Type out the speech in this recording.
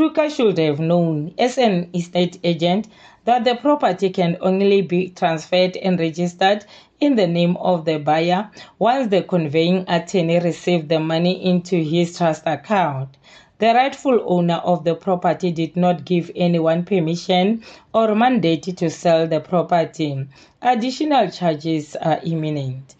Kruger should have known, as an estate agent, that the property can only be transferred and registered in the name of the buyer once the conveying attorney received the money into his trust account. The rightful owner of the property did not give anyone permission or mandate to sell the property. Additional charges are imminent.